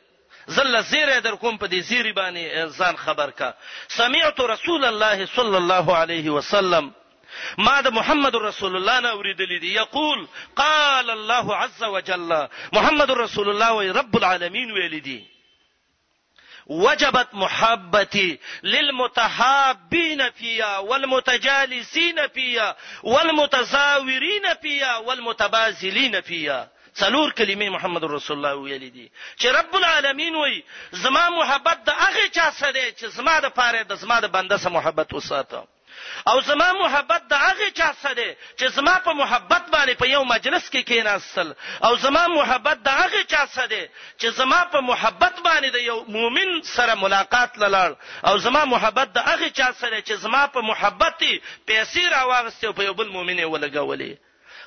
زل زیره در کوم په دې زیری باندې ځان خبر کا سمعت رسول الله صلی الله علیه وسلم ما د محمد رسول الله نه اوریدلی دی یقول قال الله عز وجل محمد رسول الله وی رب العالمین ویل دی وجبت محبتي للمتحابين فيها والمتجالسين فيها والمتزاورين فيها والمتبازلين فيها څلور کلمې محمد رسول الله ویلې دي چې رب العالمین وای زما محبت د هغه چا سره چې زما د پاره د زما د بنده سره محبت وساته او زما محبت د هغه چا څخه دی چې زما په محبت باندې په یو مجلس کې کېناستل او زما محبت د هغه چا څخه دی چې زما په محبت باندې د یو مؤمن سره ملاقات لاله او زما محبت د هغه چا څخه دی چې زما په محبت پیسې راوغستې او په یو بل مؤمن یې ولګولې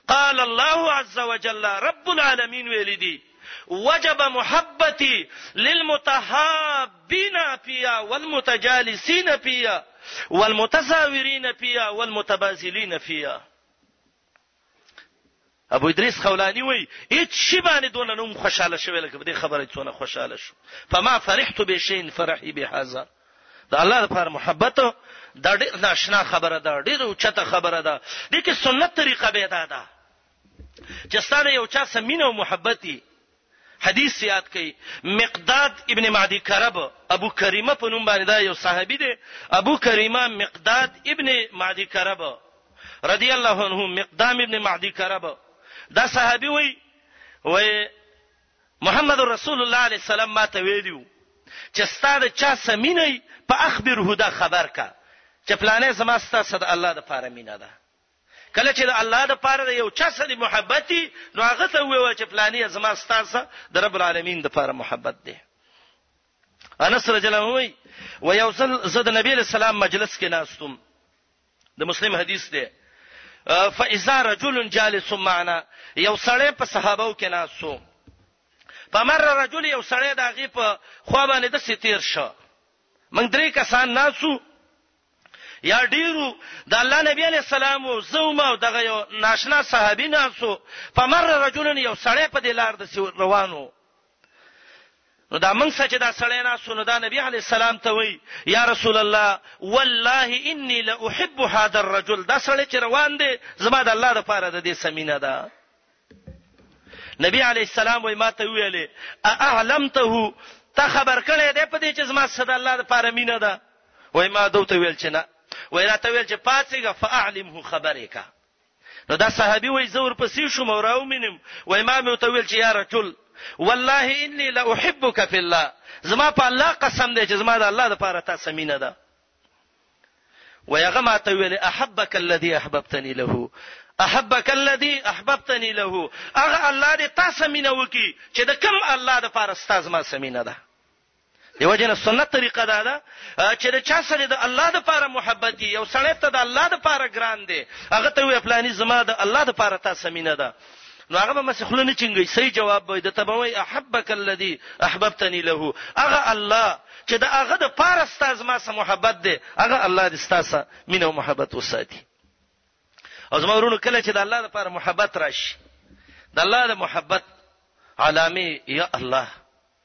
قال الله عز وجل رب العالمين ویلی دی وجب محبتي للمتحابين فيها والمتجالسين فيها والمتزاورين فيها والمتبازلين فيها ابو ادریس خولانی وای هیڅ شی باندې دونه نوم خوشاله شوی لکه په دې خبره څونه خوشاله شو فما فرحت بشین فرحي بهذا د الله لپاره محبت دا ډېر ناشنا خبره ده ډېر اوچته خبره ده د کې سنت طریقه به دا ده چې ستاره یو چا سمینه او محبتي حدیث یاد کړي مقداد ابن معدی کرب ابو کریمه په نوم باندې دا یو صحابي دی ابو کریمه مقداد ابن معدی کرب رضی الله عنه مقدام ابن معدی کرب دا صحابي وای وای محمد رسول الله علیه السلام ما ته ویلی وو چې ستا د چا څه مینه وي فاخبره دا خبر کا چې پلانې زما ستا څه د الله دپاره مینه ده کله چې د الله دپاره د یو چا سره محبت وي نو هغه ته ووایه چې پلانې زما ستا څه د رب العالمین دپاره محبت دی انس رجل وی و یو ځل زه د نبی له سلام مجلس کې ناستم د مسلم حدیث دی فاذا رجل جالس معنا یو سړی په صحابه کې ناسو فمر رجل یو سړی دا غي په خو باندې د ستیر شو موږ درې کسان ناسو یا ډیرو د الله نبی علی السلام او زوم او دغه یو ناشنا صحابي ناسو فمر رجل یو سړی په دې لار د روانو نو دا موږ سره چې دا سړی ناست و، نو دا نبي علیه السلام ته وایي، یا رسول الله والله اني لاحب هذا الرجل، دا سړی چې روان دی زما د الله لپاره د دې څه مینه ده. نبی علیه السلام وایي ما ته ویلې اعلمته ته خبر کړی دی په دې چې زما سره د الله لپاره مینه ده؟ وایي ما دوی ته ویل چې نه، وایي راته ویل چې پاتېږه فاعلمه خبرې کا. نو دا صحابي وای زه ورپسې شوم او راومینم وای ما مې وتویل چې یا رجل والله انی لا احبک فی الله زما په الله قسم دی چې زما د الله لپاره تا سمینه ده ويغه ما ته ویل احبک الذي احببتني له احبک الذي احببتني له هغه الله دې تاسو مينه وکي چې د کم الله د پاره ستاسو ما سمينه ده دیو جن سنت طریقه دا ده چې د چا سره د الله د پاره محبت دی یو سړی ته د الله د پاره ګران دی هغه ته وی پلاني زما د الله د پاره تاسو مینه ده نو هغه به مسخله نه چنګي صحیح جواب به د تبوي احبک الذي احببتني له هغه الله چې د هغه د پاره ستاسو ما سره محبت دی هغه الله دې ستاسو مینه او محبت وساتي او زما ورونو کله چې د الله د پاره محبت راشي د الله د محبت علامه یا الله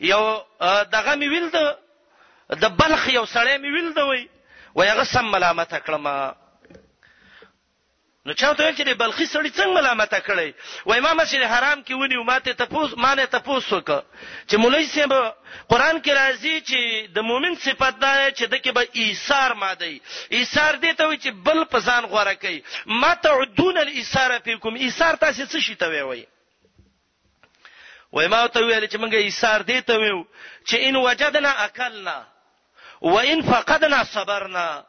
یو دغه مې ویلد د بلخ یو سړی مې ویلد وای وای هغه سم ملامت کړم نو چاته ویل چې د بلخي سړی څنګه ملامت کړی وای ما مسجد حرام کې ونیو ماته تپوس مانه تپوس وک چې مولوی صاحب قران کې راځي چې د مؤمن صفت دا چې د کې به ایثار ماده ایثار دې ته وي چې بل په ځان غوړه کوي ما تعدون الايثار فيكم ایثار تاسو څه شي ته وی وای ما ته ویل چې موږ ایثار دی ته ویو چې ان وجدنا اکلنا وان فقدنا صبرنا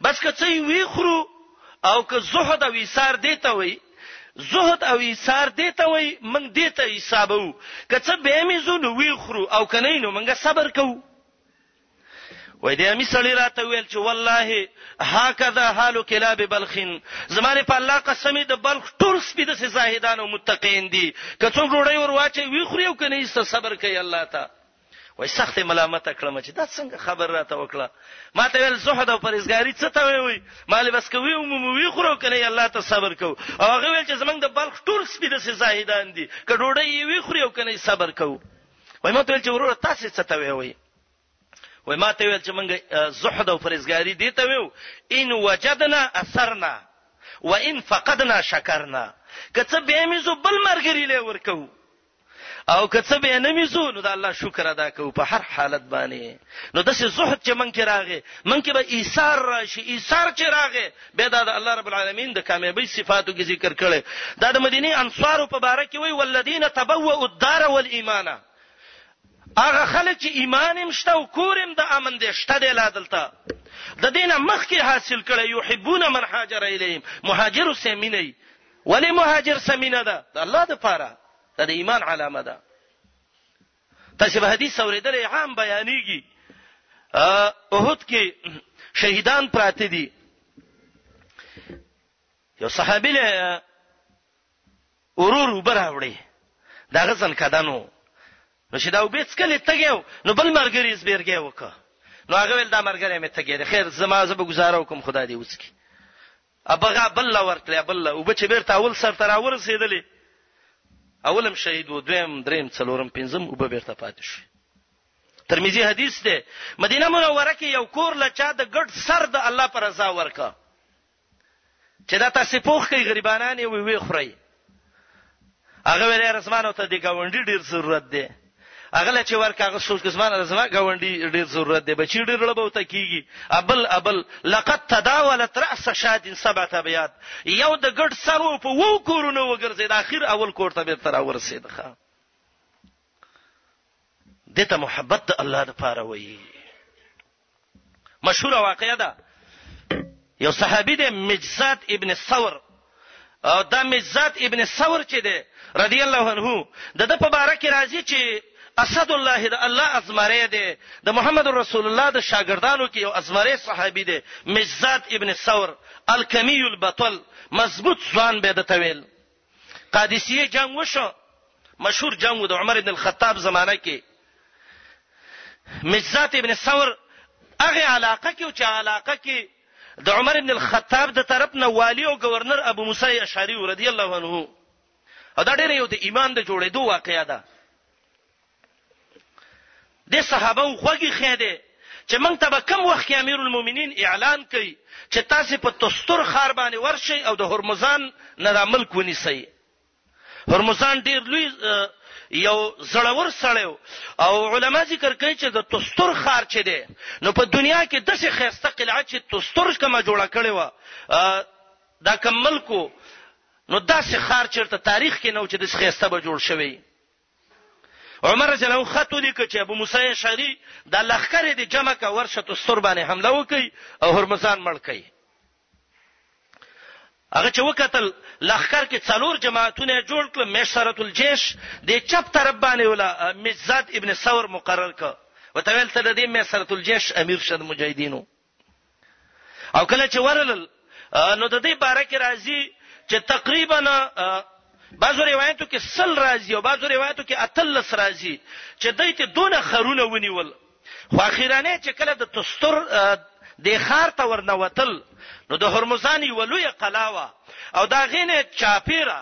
بس که څه وی خرو او که زهد او ایثار دی ته وی زهد او ایثار دی ته وی موږ دی ته حسابو که څه به می زو نو وی خرو او کنه نو موږ صبر کوو وای دی امی سړی راته ویل چې والله هکذا حال کلاب بلخین زمانه په الله قسم د بلخ ټول سپید سه زاهدان او متقین دي که څوک روړی ور واچي وی خوري او کني است صبر کوي الله ته وای سخت ملامت کړم چې دا څنګه خبر راته وکړه ما ته ویل زهد او پرېزګاری څه ته وی وی مال بس کوي او مو وی خورو کني الله ته صبر کو او هغه ویل چې زمنګ د بلخ ټول سپید سه زاهدان دي که روړی وی خوري او کني صبر کو وای ما ته ویل چې وروره تاسو څه ته وی وی وای ما ته ویل چې مونږ زهد او فرزګاری دي ته ویو ان وجدنا اثرنا وان فقدنا شکرنا کڅه به میزو بل مرګری لې ورکو او کڅه به نه میزو نو د الله شکر ادا کوو په هر حالت باندې نو دسه زهد چې مونږ کې راغې مونږ کې به ایثار راشي ایثار چې راغې به دا د الله رب العالمین د کامیابی صفاتو کې ذکر کړي دا د مدینه انصارو په باره کې وی ولذین تبوؤ الدار والایمان هغه خلک چې ایمان هم شته او کور هم د امن دی شته دی لا دلته د دې نه مخکې حاصل کړی یحبون من هاجر الیهم مهاجر سمینه ولی مهاجر سمینه ده د الله د پاره دا د ایمان علامه ده تاسو به حدیث اوریدل عام بیانېږي احد کې شهیدان پراته دي یو صحابي له ورور اوبه راوړې د هغه ځنکدن و نو چې دا اوبه څکلې تږی و نو بل ملګري یې زبېرګی وکړ نو هغه ویل دا ملګری مې تږی دی خیر زما زه به ګزاره وکړم خدای دې وڅکي ابغه بل لا ورتلې بل لا اوبه چې بیرته اول سر ته راورسېدلې اولم شهید و دویم دریم څلورم پنځم اوبه بیرته پاتې شو ترمذی حدیث ده مدینه منوره کې یو کور لچا د ګډ سر د الله پر رضا ورکا چې دا تاسو پوخ کوي غریبانان یې وی وی خورئ هغه ویل یاره زما نو ته د گاونډي ډیر ضرورت دی هغه له چې ورکه هغه سوچ کس مان زما گاونډي ډیر ضرورت دی بچی ډیر لړبو ته کیږي ابل ابل لقد تداولت راس شاد سبعه بیات یو د ګډ سرو په وو کورونو وګرځید اخر اول کور ته به تر ورسید ښا دته محبت الله د پاره وایي مشهور واقعه ده یو صحابي دی مجزات ابن ثور او دا مجزات ابن ثور چې دی رضی الله عنه د د په باره کې راځي چې اسد الله د الله ازمره دی د محمد رسول الله د شاګردانو کې یو ازمره صحابي دی مجزات ابن ثور الکمی البطل مضبوط ځوان به د تویل قادسیه جنگ وشو مشهور جنگ و د عمر ابن الخطاب زمانہ کې مجزات ابن ثور هغه علاقه کې او چې علاقه کې د عمر ابن الخطاب د طرف نه والی او گورنر ابو موسی اشعری رضی الله عنه دا ډېر یو د ایمان د جوړېدو واقعیا ده دې صحابه و خوږی خې دی چې موږ ته به کم وخت کې امیر المؤمنین اعلان کوي چې تاسو په تستر خار باندې ورشي او د هرمزان نه د ملک ونیسي هرمزان ډیر لوی یو زړور سړی او علما ذکر کوي چې د تستر خار چې دی نو په دنیا کې د څه خسته قلعه چې تستر کما جوړه کړې و دا کم ملکو نو داسې خار چیرته تاریخ کې نو چې د خسته به جوړ شوی عمر رضی الله عنه خط ولیکه چې ابو موسی اشعری د لخر دې جمع کا ورشه تستر باندې حمله وکي او هرمزان مړ کړي هغه چې وکتل لخر کې څلور جماعتونه جوړ کړ مشرت الجيش د چپ طرف باندې ولا مزاد ابن ثور مقرر کړ وتویل ته د دې مشرت الجيش امیر شد مجاهدینو او کله چې ورلل نو د دې باره کې راځي چې تقریبا بعضو روایتو کې سل راځي او بعضو روایتو کې اتلس راځي چې دای ته دونه خرونه ونیول خو اخیرانه چې کله د تستر د خار ته ورنوتل نو د هرمزان یو لوی قلاوه او دا غینه چاپیره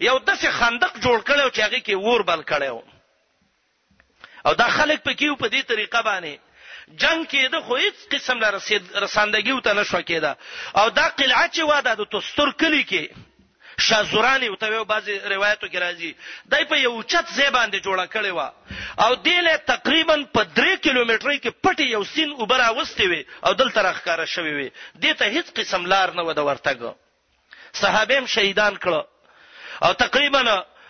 یو دسه خندق جوړ کړو چې هغه کې ور بل کړو او دا خلک په کیو په دې طریقه باندې جنگ کېده خو هیڅ قسم لا رسید رساندګي وته نشو کېده او دا قلعه چې واده د تستر کلی کې شازورانی او ته بعضی روایتو کې راځي دای په یو چت ځای باندې جوړه کړې و او دله تقریبا په 3 کیلومترۍ کې پټي یو سین وبراوستي وي او دلته راخاره شوی وي دته هیڅ قسم لار نه و د ورتګ صحابه هم شهیدان کړو او تقریبا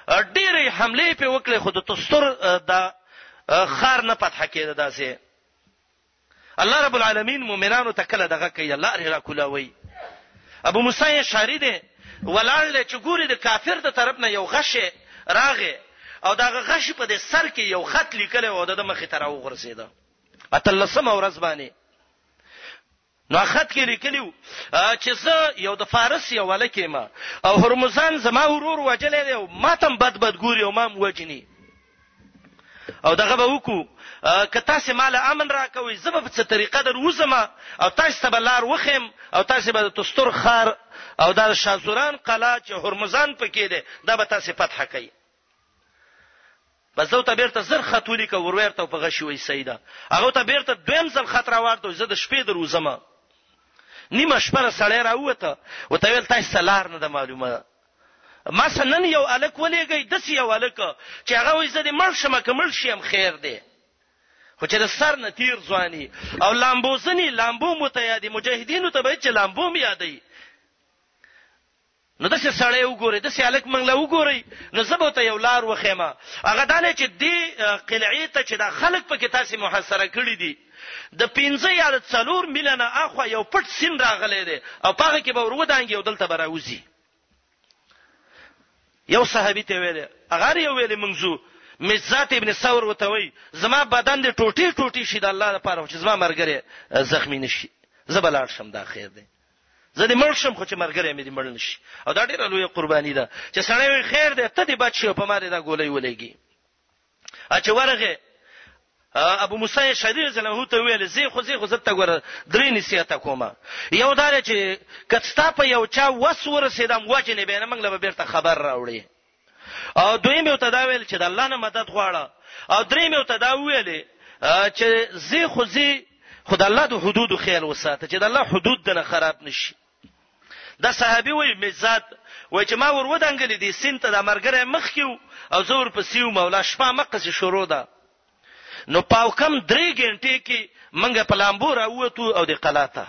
ډېرې حمله په وکړې خو د تستر د خار نه فتح کېده داسې الله رب العالمین مؤمنانو ته کله دغه کوي الله لري را کولاوي ابو موسی شاری دی ولاړل چې ګوري د کافر د طرف نه یو غشه راغې او دا غشي په دې سر کې یو خط لیکل او د مخې تر او غرسیده اتلسم ورځ باندې نو خط کې لیکلی و چې زه یو د فارس یو ولکه ما او هرمزان زما ورور وجلې دی او ماتم بد بد ګوري او مام وجني او دغه به وکړو که تاسو مال امن راکوي زه به په څه طریقه در وزم او تاسو ته بلار وخم او تاسو به د تستر خار او د شازوران قلا چې هرمزان پکې ده دا به تاسو فتح کوي بس ده ته بیرته زر خط ولیکه ورویر ته په غشي وای سیده هغه ته بیرته دویم ځل خط راوړته زه د شپې دروزمه نیمه شپه را سړی راوته او ته ویل تاسو لار نه د معلومه ما سنن یو الک ولېږي د سی یو الک چې هغه وې زه د مړ شمه کمل شیم خیر دی خو چې د سر نه تیر ځواني او لامبوزنی لامبو متیادی مجاهدینو ته به چې لامبو میادي نو داسې سړی وګورئ، داسې هلک موږ له وګورئ، نو زه به ورته یو لار وښیم، هغه دا دی چې دې قلعې ته چې دا خلک پکې تاسې محاصره کړي دي، د پنځه یا د څلور میله نه اخوا یو پټ سیند راغلی دی او په هغه کې به ور ودانګي او دلته به راوځي. یو صحابي ته ویلې، هغه یې ویلې موږ ځو. مزات ابن ثور وته وی زما بدن دې ټوټي ټوټي شي د الله لپاره چې زما مرګره زخمی نشي زبلاړ شم دا خیر دی زه دې مړ شم خو چې مرګره مې دې مړ نشي او دا ډیره لوی قرباني ده چې سړی وي خیر دې ته دې بچي په ما دې دا ګولې ولېږي اچ ورغه ابو موسی شری زله ته ویل زی خو زی خو زت ګور درې نصیحت کومه یو دار چې کڅتا په یو چا وس ورسیدم وجنه بینه منګله به بیرته خبر راوړي او دویم یو ته دا ویل چې د الله نه مدد غواړه او دریم یو ته دا ویلې چې زی خو زی خدای الله د حدود خیال وساته چې د الله حدود دنه خراب نشي دا صحابي وای مزاد وای چې ما ور ودانګلې دي سین ته د مرګره مخ کیو او زور په سیو مولا شپه مقص شروع ده نو پاو کم درې غنټې کې منګه پلامبو را وته او د قلاته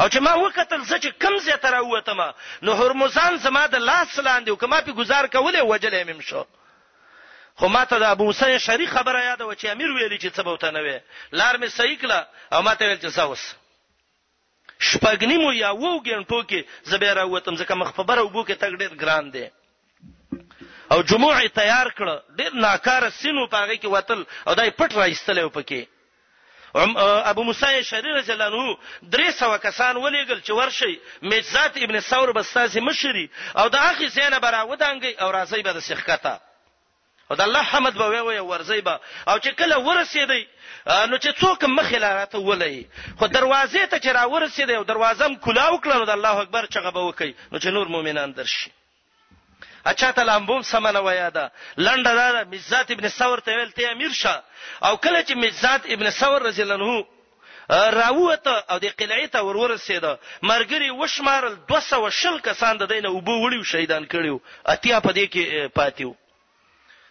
او چې ما وکتل زه چې کوم ځای ته راووتم نو هرمزان زما د لاس لاندې و که ما پې ګزار کولی وژلی مې شو خو ما ته د ابو موسی شری خبره یاده و چې امیر ویلی چې څه به وته نه وي لار مې صحیح کړه او ما ته ویل چې ځه اوس شپږنیمو یا وو ګنټو کې زه بیا راووتم ځکه مخ په بره وبو کې تګ ډېر ګران دی او جموع یې تیار کړ ډیر ناکاره سینو پاغه کې وتل او دای پټ را ایستل او پکې ابو موسی شری رضی الله عنه 300 کسان ولېګل چې ورشي مجزات ابن ثور بستازي مشري او د اخی زینب را ودانګي او راځي به د سخکته او د الله حمد به وی وی ورځی به او چې کله ورسېدی نو چې څوک مخې لارته ولې خو دروازې ته چې را ورسېدی او دروازه هم کلا وکړه نو د الله اکبر چغه به وکي نو چې نور مؤمنان درشي اچھا ته لامبوم سمنه ویا ده لنډه ده مزات ابن ثور ته ویل ته امیر شه او کله چې مزات ابن ثور رضی الله عنه راووته او دې قلعې ته ور ورسېده، مرګري یې وشمارل، دوه سوه شل کسان د دی نه اوبه وړي او شهیدان کړي وو، اتیا په دې کې پاتې وو.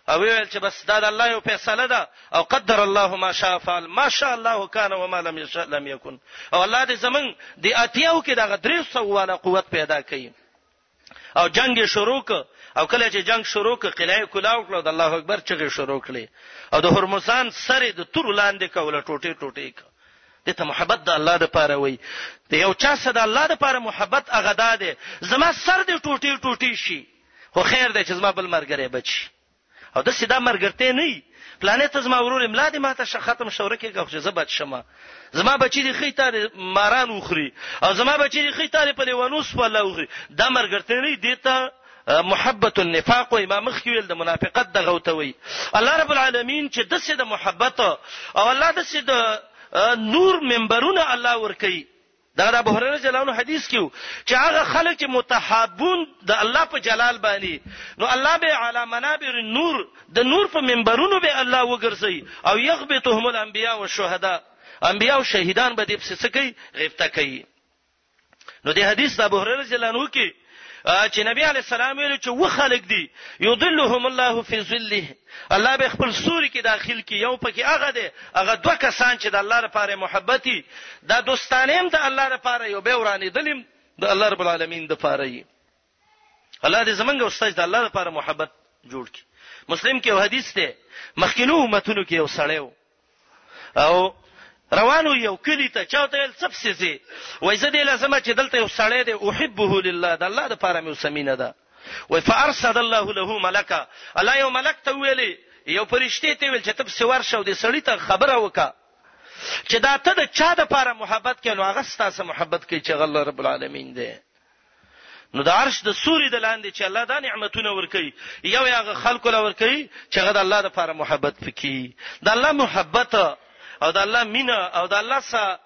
او ویې ویل چې بس دا د الله یو فیصله ده او قدر الله ما شاء فعل، ما شاء الله کان و ما لم یشاء لم یکن، او الله دې زموږ دې اتیاو کې دغه درې سوو والا قوت پیدا کړي. او جنگ یې شروع ک او کله چې جنگ شروع ک قلعه یې کلاو کړو د الله اکبر چغې شروع کړې او د هرمزان سره د تور لاندې کوله ټوټه ټوټه ک د ته محبت د الله د پاره وای د یو چا سره د الله د پاره محبت هغه ده زما سر دې ټوټه ټوټه شي خو خیر دی چې زما بل مرګره بچي او داسې دا مرګرتې نه وي پلانې ته زما ورور املا دې ماته شه ختم شوره کېږه خو زه بچ شمه زما بچی دی خې تار ماران وخري او زما بچی دی خې تار په لیوانو سواله وخري دا مرګرته نه دی ته محبت النفاق او امام خیل د منافقت دغه وتوي الله رب العالمین چې د سې د محبت او الله د سې د نور منبرونه الله ور کوي دغه د ابوهريره رضی الله عنه حديث کې وو چې هغه خلک چې متحابون د الله په جلال باندې نو الله به علی منابر النور د نور په منبرونو به الله وګرځي او يغبطهم الانبياء والشهداء انبياء او شهیدان به دې څه کوي غیبت کوي نو د حدیث د ابو هريره رضی الله عنه کې چې نبی علی السلام ویل چې و خلق دي یضلهم الله فی ظله الله به خپل سوري کې داخل کی یو پکې هغه دی هغه دوه کسان چې د الله لپاره محبتي دا دوستانه هم د الله لپاره یو به ورانه دلیم د الله رب العالمین د پاره یي الله دې زمونږ استاد د الله لپاره محبت جوړ کړي مسلم کې یو حدیث دی مخکینو امتونو کې یو سړی و او روانو یو کلی ته چاته ویل څه پسې ځې وای زه دې لازمه چې دلته یو سړی دی احبه لله د الله لپاره مې وسمینه ده وای فارسل الله له ملکا الله یو ملک ته ویلې یو پرشته ته ویل چې ته پسې ورشه او دې سړی ته خبره وکړه چې دا ته د چا د لپاره محبت کوي نو هغه ستاسو محبت کوي چې الله رب العالمین دی نو د عرش د سوري د لاندې چې الله دا نعمتونه ورکوي یو یې هغه خلکو له ورکوي چې هغه د الله لپاره محبت پکې د الله محبت او د الله مینا او د الله سره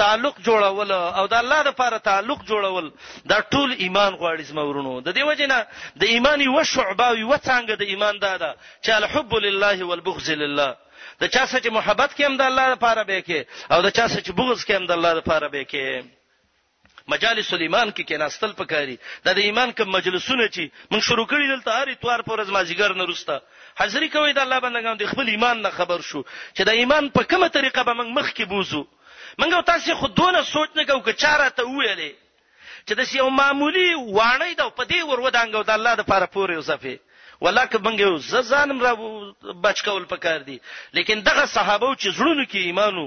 تعلق جوړول او د الله لپاره تعلق جوړول دا ټول ایمان غواړي زما ورونو د دې وجنه د ایمان یو شعبه او یو څنګه د ایمان دا ده چې الحب لله والبغض لله د چا سره چې محبت کېم د الله لپاره به کې او د چا سره چې بغض کېم د الله لپاره به کې مجالس الايمان کې کېناستل پکاري دا د ایمان کوم مجلسونه چې موږ شروع کړی دلته هر اتوار پر ورځ مازیګر نه روسته حاضری کوي د الله بندگان د خپل ایمان نه خبر شو چې د ایمان په کومه طریقه به موږ مخ کې بوزو موږ تاسو خو دونه سوچ نه کوو چې چاره ته ویلې چې د یو معمولی وانه د په دې ورودانګو د الله د پاره پورې وسفه ولاک بنګو ززانم را بچ کول پکار دي لیکن دغه صحابه چې زړونو کې ایمانو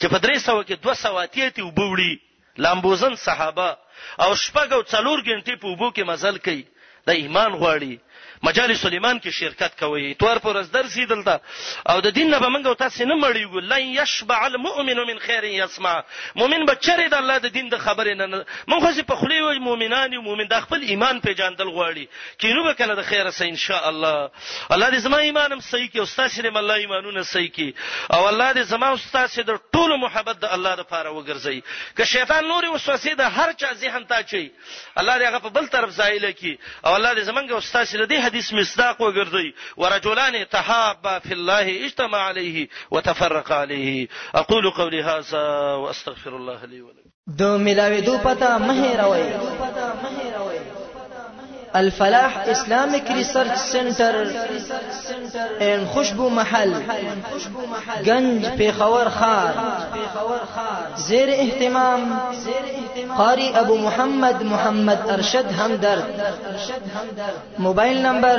چې په درې سوه کې دوه سوه اتیا ته اوبه وړي لامبوزن صحابه او شپږ او څلور غنټې په اوبو کې مزل کوي د ایمان غواړي مجال سليمان کې شرکت کوي تور پر ورځ درسي دلته او د دین نه به موږ تاسو نه مړیږو لن یشبع المؤمن من خیر یسمع مؤمن به چرې د الله د دین د خبرې نه موږ خو په خلی وي مؤمنان یو مؤمن د خپل ایمان په جاندل غواړي کینو به کنه د خیره سه ان شاء الله الله دې زما ایمانم صحیح کې استاد سره مله ایمانونه صحیح کې او الله دې زما استاد سره د ټولو محبت د الله لپاره وګرځي که شیطان نور وسوسه د هر چا ذهن ته چي الله دې هغه په بل طرف زایل کی او الله دې زمونږ استاد سره دې حدیث مصداق وګرځي ورجلان تحابا فی الله اجتمع علیه وتفرق علیه اقول قولی هذا واستغفر الله لي ولكم د ملاویدو پته مه هېروئ الفلاح اسلامیک ریسرچ سنټر ان خوشبو محل گنج پیښور خار زیر اهتمام قاری ابو محمد محمد ارشد همدرد موبایل نمبر